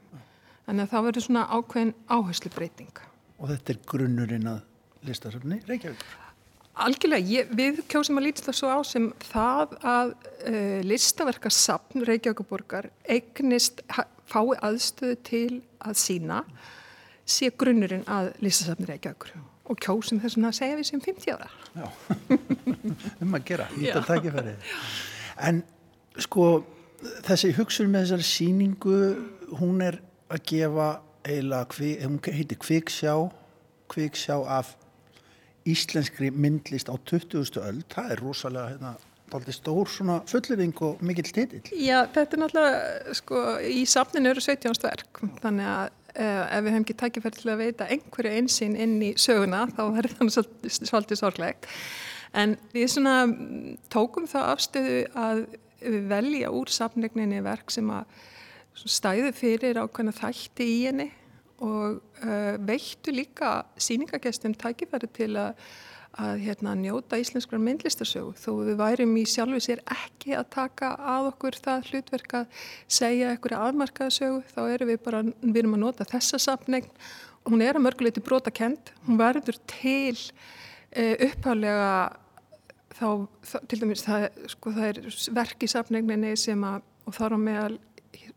Þannig að það verður svona ákveðin áherslu breyting. Og þetta er grunnurinn að listasöfni Reykjavík? Algjörlega, ég, við kjósum að lítast það svo á sem það að uh, listaverka sapn Reykjavíkuborgar eignist fái aðstöðu til að sína sé grunnurinn að listasafni Reykjavíkur og kjósum þess að segja við sem 50 ára. Já, um að gera, nýtt að takkifærið. En sko þessi hugsun með þessari síningu, hún er að gefa eiginlega, hún heitir Kviksjá, Kviksjá af íslenskri myndlist á 20. öll, það er rosalega hérna Daldi stór svona fullering og mikill titill. Já, þetta er náttúrulega, sko, í safninu eru 17. verk, þannig að ef við hefum ekki takkifæri til að veita einhverju einsinn inn í söguna, þá er það svolítið, sorglegt. En við svona tókum þá afstöðu að velja úr safnegninni verk sem að stæðu fyrir ákveðna þætti í henni og uh, veittu líka síningagestum takkifæri til að að hérna, njóta íslenskrar myndlistarsögu þó við værim í sjálfu sér ekki að taka að okkur það hlutverk að segja einhverja afmarkaðasögu þá erum við bara, við erum að nota þessa sapnegn og hún er að mörguleiti brota kent, hún verður til e, upphálega þá, þá, til dæmis það, sko, það er verk í sapnegninni sem að, og þar á meðal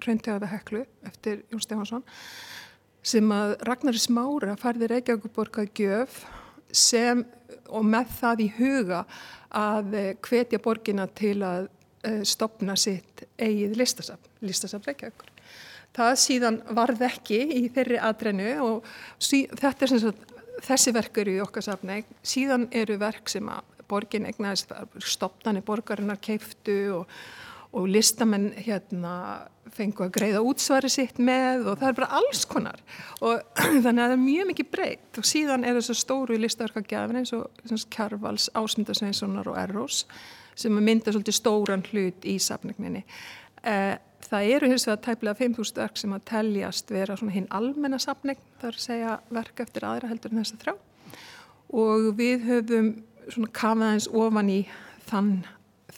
rauntegaði heklu eftir Jón Stefansson sem að Ragnar Smára færði Reykjavíkuborg að gjöf sem og með það í huga að eh, hvetja borgina til að eh, stopna sitt eigið listasafn, listasafn Reykjavíkur. Það síðan varð ekki í þeirri aðrennu og sí, þetta er sem sagt, þessi verk eru í okkar safni, síðan eru verk sem að borgin egnaðist, stopnani borgarinnar keiftu og og listamenn hérna fengu að greiða útsvari sitt með og það er bara alls konar. Og þannig að það er mjög mikið breytt. Og síðan er þessu stóru listaverkagjafin eins og Kjarvals, Ásmundarsveinssonar og Erros sem mynda svolítið stóran hlut í safningninni. Eh, það eru hins vegar tæplega 5.000 verk sem að teljast vera svona hinn almenna safning, að segja verk eftir aðra heldur en þess að þrjá. Og við höfum svona kafaðins ofan í þann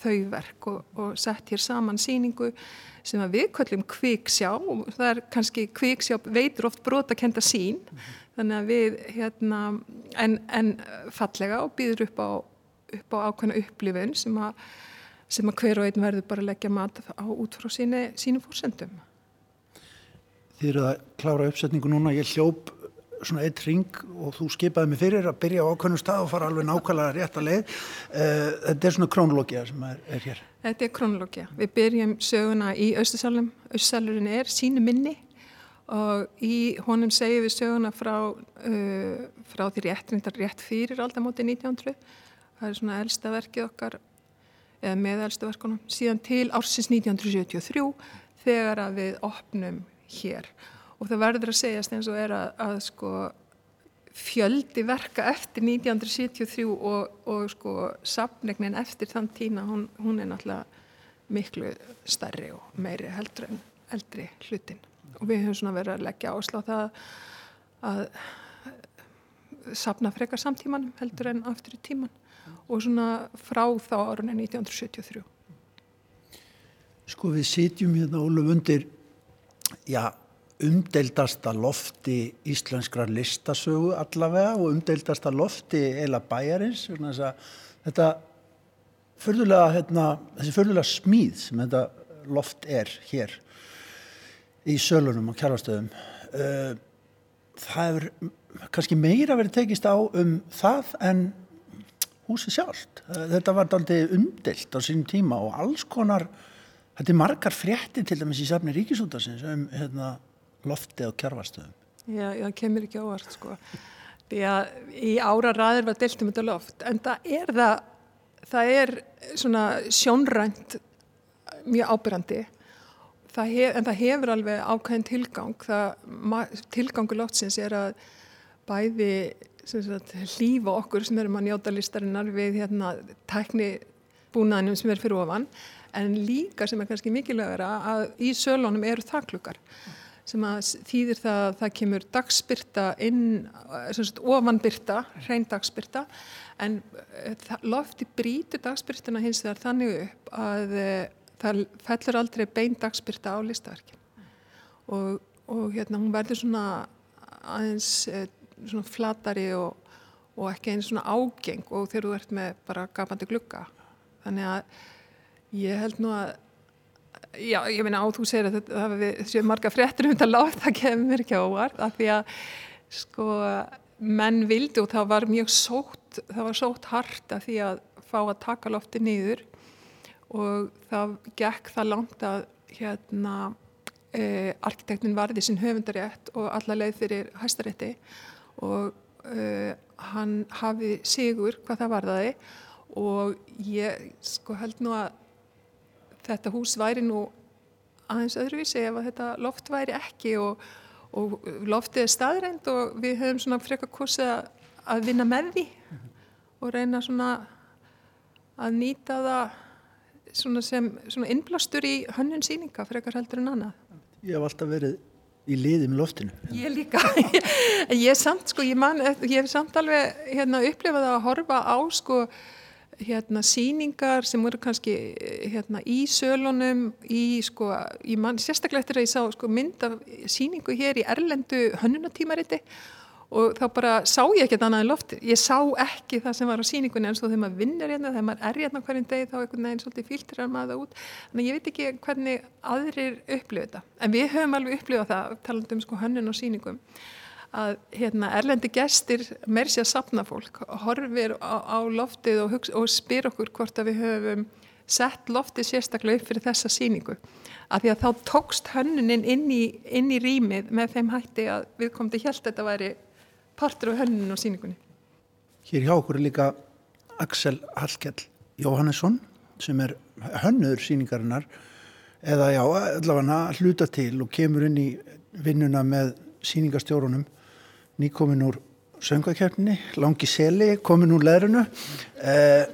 þau verk og, og sett hér saman síningu sem við köllum kviksjá og það er kannski kviksjá veitur oft brota kenda sín mm -hmm. þannig að við hérna en, en fallega og býður upp á, upp á ákveðna upplifun sem að, sem að hver og einn verður bara að leggja mat á út frá síni, sínum fórsendum Þið eru að klára uppsetningu núna, ég hljóp svona eitt ring og þú skipaði mig fyrir að byrja á ákveðnum stað og fara alveg nákvæmlega rétt að leið. Uh, þetta er svona krónológia sem er, er hér. Þetta er krónológia. Við byrjum söguna í Östusalum. Östusalurinn er sínu minni og í honum segjum við söguna frá, uh, frá því rétt, rétt fyrir aldamóti 1900. Það er svona elsta verkið okkar, eða með elsta verkunum, síðan til ársins 1973 þegar að við opnum hér og það verður að segjast eins og er að, að sko, fjöldi verka eftir 1973 og, og sko, sapnegnin eftir þann tína hún, hún er náttúrulega miklu starri og meiri heldur en eldri hlutin og við höfum svona verið að leggja áslá það að sapna frekar samtíman heldur en aftur í tíman og svona frá þá árunni 1973 Sko við sitjum hérna Óluf undir já umdeildasta lofti íslenskrar listasögu allavega og umdeildasta lofti eila bæjarins þetta förðulega hérna, þessi förðulega smíð sem þetta loft er hér í sölunum og kjærlastöðum uh, það er kannski meira verið tekist á um það en húsi sjálft. Þetta var aldrei umdeilt á sínum tíma og alls konar þetta er margar frétti til dæmis í safni ríkisútarsins um hérna lofti á kjárvarstöðum? Já, það kemur ekki ávart sko. Því að í ára ræðir var deilt um þetta loft en það er það, það er svona sjónrænt mjög ábyrrandi hef, en það hefur alveg ákveðin tilgang. Það, tilgangu loftsins er að bæði sagt, lífa okkur sem erum að njóta listarinnar við hérna, tækni búnaðinum sem er fyrir ofan en líka sem er kannski mikilvægara að í sölunum eru þakklukkar sem að þýðir það að það kemur dagspyrta inn, sagt, ofanbyrta, hrein dagspyrta en eh, lofti brítur dagspyrtuna hins vegar þannig upp að eh, það fellur aldrei bein dagspyrta á listaverkin og, og hérna hún verður svona aðeins eh, svona flatari og, og ekki eins svona ágeng og þegar þú ert með bara gafandi glukka þannig að ég held nú að já, ég meina á þú segir að það séu marga fréttur um þetta látt, það kemur ekki ávart af því að sko menn vildi og það var mjög sótt, það var sótt hart af því að fá að taka lofti niður og það gekk það langt að hérna eh, arkitektin varði sin höfundarétt og alla leið fyrir hæstarétti og eh, hann hafi sigur hvað það varðaði og ég sko held nú að þetta hús væri nú aðeins öðruvísi ef að þetta loft væri ekki og, og loftið er staðrænt og við höfum svona frekar kursið að vinna með því og reyna svona að nýta það svona sem svona innblastur í hönnun síninga frekar heldur en annað. Ég hef alltaf verið í liði með loftinu. Ég líka, ég er samt sko, ég, man, ég hef samt alveg hérna, upplefað að horfa á sko hérna síningar sem voru kannski hérna í sölunum í sko, í mann, sérstaklega eftir að ég sá sko mynd af síningu hér í Erlendu hönnunatímariti og þá bara sá ég ekkert annað en lofti ég sá ekki það sem var á síningunni eins og þegar maður vinnur hérna, þegar maður er hérna hverjum deg þá einhvern veginn svolítið fíltrar maður út. Þannig ég veit ekki hvernig aðrir upplifa þetta, en við höfum alveg upplifað það talandum sko hönnun og síningum að hérna, erlendi gestir mér sé að sapna fólk horfir á, á loftið og, og spyr okkur hvort að við höfum sett loftið sérstaklega upp fyrir þessa síningu af því að þá tókst hönnunin inn í, inn í rýmið með þeim hætti að við komum til að þetta væri partur af hönnunin og síningunni Hér hjá okkur er líka Axel Hallkjell Jóhannesson sem er hönnur síningarinnar eða já, allavega hluta til og kemur inn í vinnuna með síningastjórunum nýkomin úr söngakefni, langi seli, komin úr leðrunu. Eh,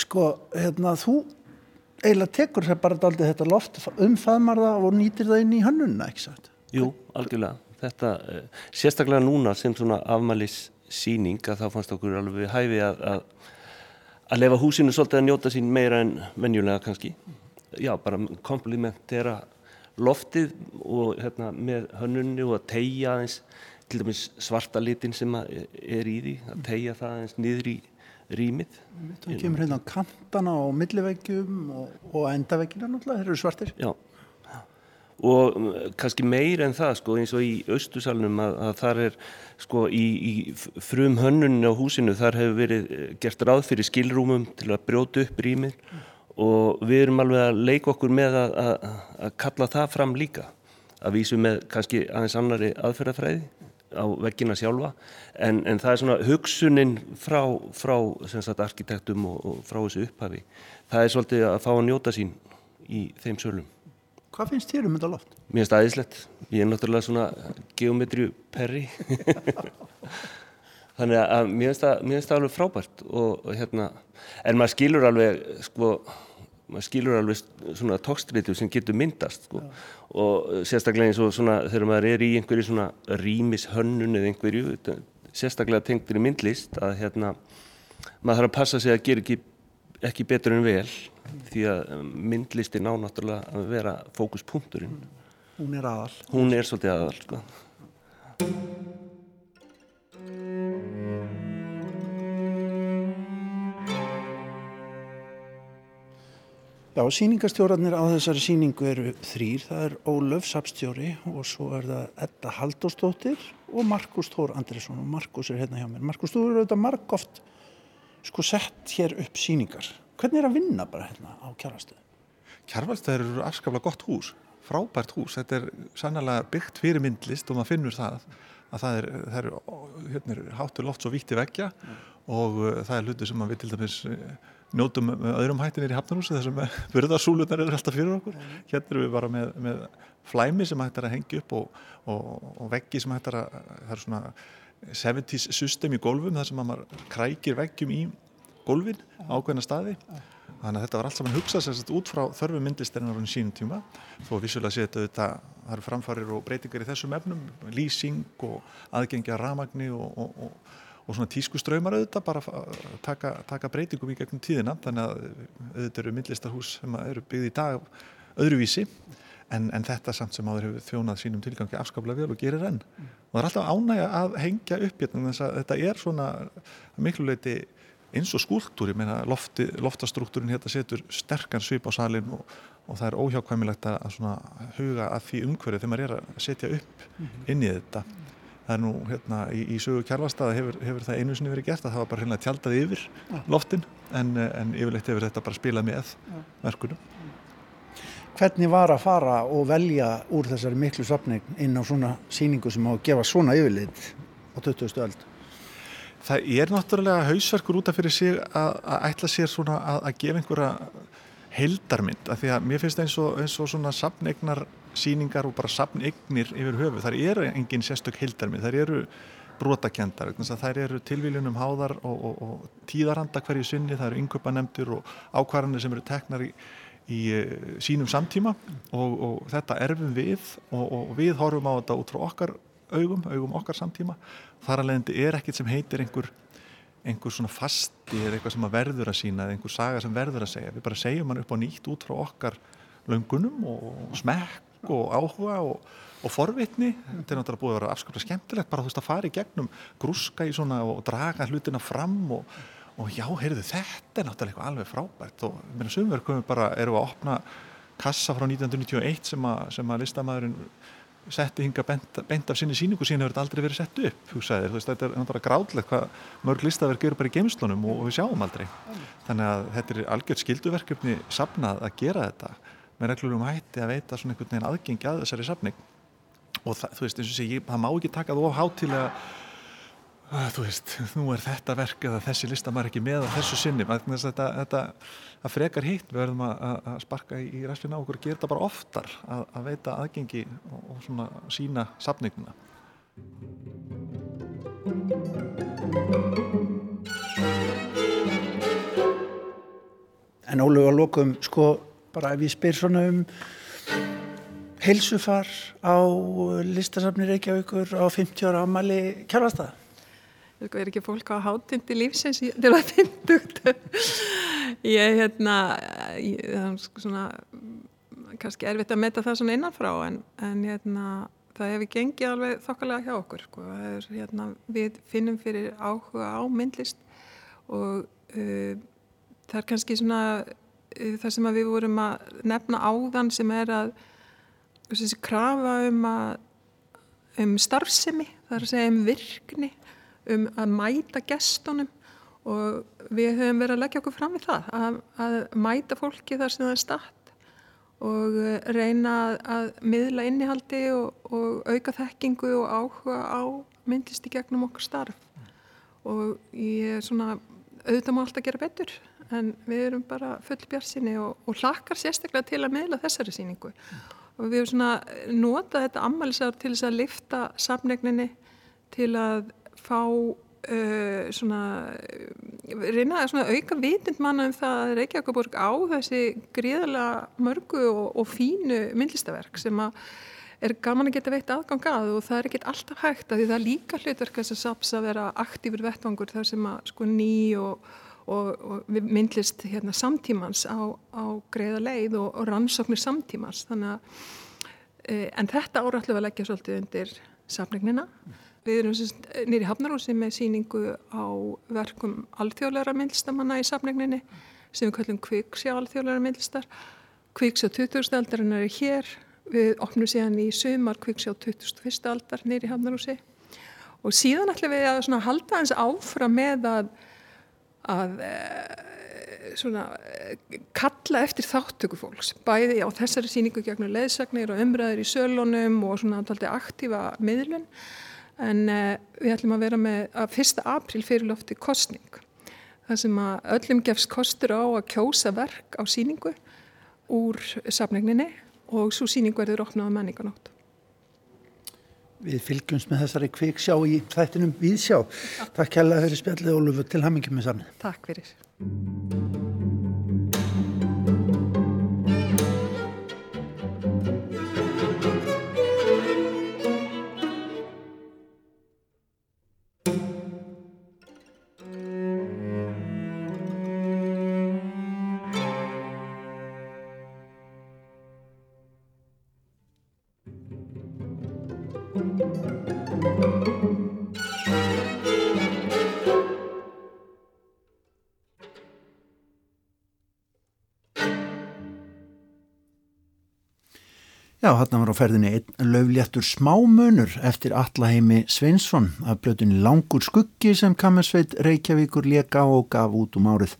sko, hérna, þú eiginlega tekur það bara aldrei þetta loft, umfaðmar það og nýtir það inn í hannunna, ekki satt? Jú, algjörlega. Þetta, eh, sérstaklega núna sem svona afmælis síning að þá fannst okkur alveg hæfi að, að, að lefa húsinu svolítið að njóta sín meira en venjulega kannski. Já, bara komplimentera loftið og hérna, með hönnunni og að tegja aðeins til dæmis svarta litin sem er í því að tegja það eins niður í rýmið. Það kemur hérna kantana og milliveggjum og, og endaveggina náttúrulega, þeir eru svartir. Já, og um, kannski meir en það sko eins og í austusalunum að, að þar er sko í, í frum hönnunni á húsinu þar hefur verið eh, gert ráð fyrir skilrúmum til að brjóta upp rýmið og við erum alveg að leika okkur með að, að, að kalla það fram líka að vísu með kannski aðeins annari aðferðafræði á veggina sjálfa. En, en það er svona hugsunin frá, frá sagt, arkitektum og, og frá þessu upphafi. Það er svolítið að fá að njóta sín í þeim sölum. Hvað finnst þér um þetta loft? Mér finnst aðeinslegt, ég er náttúrulega svona geometriu perri þannig að mér finnst það, alveg frábært og, og hérna, en maður skilur alveg sko maður skilur alveg svona tókstritu sem getur myndast sko. og sérstaklega eins og svona þegar maður er í einhverju svona rýmishönnun eða einhverju, sérstaklega tengtir í myndlist að hérna maður þarf að passa sig að gera ekki, ekki betur en vel því að myndlistin á náttúrulega að vera fókuspunkturinn. Hún er aðal. Hún er svolítið aðal sko. Já, síningastjórarnir á þessari síningu eru þrýr, það er Ólöf Sapstjóri og svo er það Edda Haldóstóttir og Markus Tór Andresson og Markus er hérna hjá mér. Markus, þú eru auðvitað margóft sko sett hér upp síningar. Hvernig er að vinna bara hérna á kjærvalstöðu? Kjærvalstöður eru afskaplega gott hús, frábært hús. Þetta er sannlega byggt fyrir myndlist og maður finnur það að það er, það er hérna, hátur loft svo vítt í veggja mm. og uh, það er hlutu sem maður við til dæmis uh, njótum öðrum hættinir í Hafnarhúsi þessum burðarsúlunar eru alltaf fyrir okkur. Hérna erum við bara með, með flæmi sem hættar að hengja upp og, og, og veggi sem hættar að það er svona 70's system í gólfum þar sem maður krækir veggjum í gólfin ákveðna staði. Þannig að þetta var allt saman hugsað sérst út frá þörfu myndlistarinnar á sínum tíma. Þó vissulega sé þetta þetta það eru framfarir og breytingar í þessum efnum lýsing og aðgengja ramagni og, og, og, svona tískuströymar auðvitað bara taka, taka breytingum í gegnum tíðina þannig að auðvitað eru myndlistarhús sem eru byggði í dag öðruvísi en, en þetta samt sem áður hefur þjónað sínum tilgangi afskaplega vel og gerir enn og það er alltaf ánægja að hengja upp hérna þess að þetta er svona miklu leiti eins og skúltúr, ég meina lofti, loftastruktúrin hérna setur sterkan svip á salin og, og það er óhjákvæmilegt að huga að því umhverju þegar maður er að setja upp mhm. inn í þetta. Það er nú hérna í, í sögu kjærvastaða hefur, hefur það einu sinni verið gert að það var bara hérna tjaldað yfir loftin en, en yfirleitt hefur þetta bara spilað með verkunum. Hvernig var að fara og velja úr þessari miklu sapning inn á svona síningu sem á að gefa svona yfirleitt á 20. öld? það er náttúrulega hausverkur út af fyrir sig að, að ætla sér svona að, að gefa einhverja heldarmynd af því að mér finnst eins og, eins og svona sapneignar síningar og bara sapneignir yfir höfu, þar eru engin sérstök heldarmynd, þar eru brotakendar, þar eru tilvíljunum háðar og, og, og tíðaranda hverju sinni, það eru yngöpanemndir og ákvarðanir sem eru teknar í, í eh, sínum samtíma og þetta erfum við og við horfum á þetta út frá okkar augum, augum okkar samtíma. Þar alveg er ekkert sem heitir einhver, einhver svona fasti eða eitthvað sem verður að sína eða einhver saga sem verður að segja. Við bara segjum hann upp á nýtt út frá okkar löngunum og smekk og áhuga og, og forvitni. Þetta er náttúrulega búið að vera afskaplega skemmtilegt bara þú veist að fara í gegnum grúska í svona og draga hlutina fram og, og já, heyrðu þetta er náttúrulega alveg frábært. Og mér finnst umverkum bara eru að opna kassa frá 1991 sem að, sem að listamæðurinn setti hinga bent, bent af sinni síningu síðan hefur þetta aldrei verið sett upp hugsaðir, veist, þetta er náttúrulega gráðlegt hvað mörg listaverk eru bara í geimslunum og, og við sjáum aldrei. Þannig að þetta er algjört skilduverkefni sapnað að gera þetta með reglulegum hætti að veita svona einhvern veginn aðgengi að þessari sapning og það, þú veist, eins og sé, það má ekki taka þú á hátilega að, þú veist, nú er þetta verk eða þessi lista maður ekki með á þessu sinni. Þetta, þetta að frekar hitt. Við verðum að, að sparka í ræslina á okkur og gera þetta bara oftar að, að veita aðgengi og, og svona sína sapninguna En Ólu að lokum sko bara ef ég spyr svona um heilsufar á listasafni Reykjavíkur á 50 ára ámali kjálfastæða er ekki fólk á hátindi lífsins til að finna ég hérna ég, er svona kannski erfitt að meta það svona innanfrá en, en hérna það hefur gengið alveg þokkalega hjá okkur sko. er, hérna, við finnum fyrir áhuga á myndlist og uh, það er kannski svona það sem við vorum að nefna áðan sem er að þessi krafa um að um starfsemi, það er að segja um virkni um að mæta gestunum. Og við höfum verið að leggja okkur fram í það að, að mæta fólki þar sem það er statt og reyna að miðla innihaldi og, og auka þekkingu og áhuga á myndlist í gegnum okkur starf. Og ég er svona auðvitað má alltaf gera betur en við erum bara full björnsinni og, og hlakkar sérstaklega til að miðla þessari síningu og við hefum svona notað þetta ammaliðsar til þess að lifta samnegninni til að fá uh, svona reyna að auka vitund manna um það að Reykjavík á þessi gríðarlega mörgu og, og fínu myndlistaverk sem að er gaman að geta veitt aðgang að. Og það er ekkert alltaf hægt að því það er líka hlutverk þess að saps að vera aktífur vettvangur þar sem að sko ný og, og, og myndlist hérna, samtímans á, á greiða leið og, og rannsóknir samtímans þannig að e, en þetta árætlu að leggja svolítið undir safningnina Við erum nýri hafnarhúsi með síningu á verkum alþjóðleira myndlistamanna í safnegninni sem við kallum kviksjá alþjóðleira myndlistar. Kviksjá 20. aldarinn er hér. Við opnum síðan í sumar kviksjá 21. aldar nýri hafnarhúsi og síðan ætlum við að halda eins áfram með að, að eh, svona, eh, kalla eftir þáttöku fólks bæði á þessari síningu gegnum leðsagnir og umræður í sölunum og svona aktífa miðlun en uh, við ætlum að vera með að 1. april fyrir lofti kostning þar sem að öllum gefst kostur á að kjósa verk á síningu úr safnegninni og svo síningu verður opnað á menninganótt. Við fylgjumst með þessari kviksjá í þættinum Víðsjá. Takk kærlega fyrir spjallið Ólufur til hamingjum með samnið. Takk fyrir. Já, hann var á ferðinni einn löfléttur smámunur eftir Allaheimi Sveinsson af blötunni Langur skuggi sem Kammersveit Reykjavíkur leka og gaf út um árið.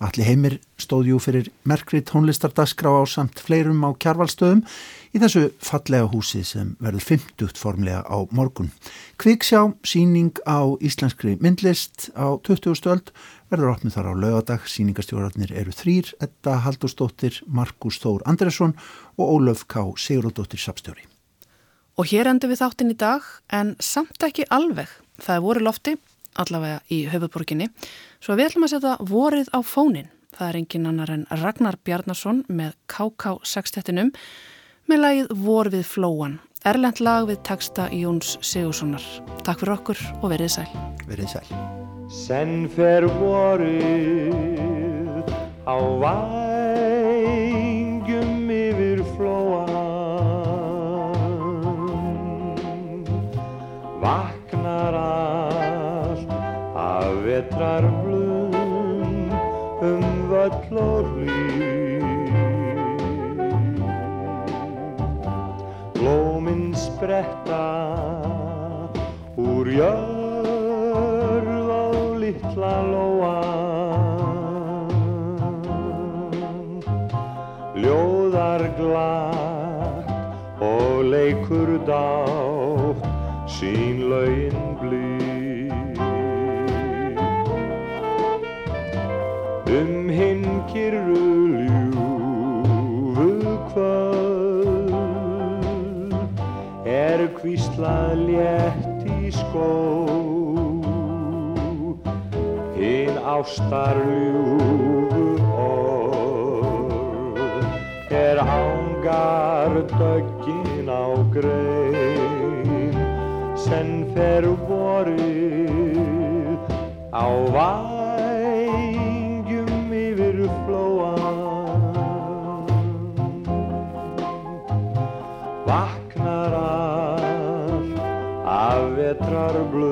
Alli heimir stóðjú fyrir merkri tónlistardagskrá á samt fleirum á kjarvalstöðum í þessu fallega húsi sem verður 50 formlega á morgun. Kviksjá, síning á íslenskri myndlist á 20. stöld verður opnið þar á lögadag. Sýningastjórnarnir eru þrýr, Edda Haldurstóttir, Markus Þór Andresson og Ólöf K. Sigurðardóttir Sapstjóri. Og hér endur við þáttinn í dag en samt ekki alveg. Það er voru lofti, allavega í höfuborginni, svo við ætlum að setja vorið á fónin. Það er engin annar en Ragnar Bjarnason með KK 6-tettinum með lagið Vor við flóan. Erlend lag við texta Jóns Sigurssonar. Takk fyrir okkur og verið sæl. Verið sæl. Senn fer vorið á vængjum yfir flóan Vaknar allt af vetrar hlý Blóminn spretta úr jörg litla lóan Ljóðar glatt og leikur dátt sín laugin kyrru ljúfu kvöld. Er kvíslað létt í skó. Ástarljúfu orð er ángar döggin á grein. Sem fer vorið á vængjum vetrar blum